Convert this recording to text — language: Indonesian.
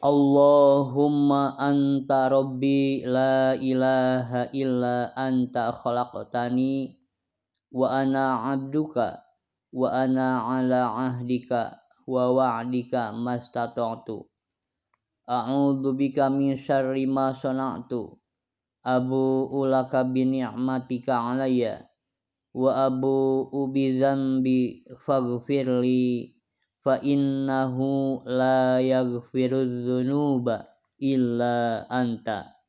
Allahumma anta rabbi la ilaha illa anta khalaqtani wa ana abduka wa ana ala ahdika wa wa'dika mastata'tu. A'udzu bika min syarri ma sana'tu. Abu ulaka bi ni'matika alayya wa abu ubi dzambi faghfirli fa innahu la yaghfirudz dzunuba illa anta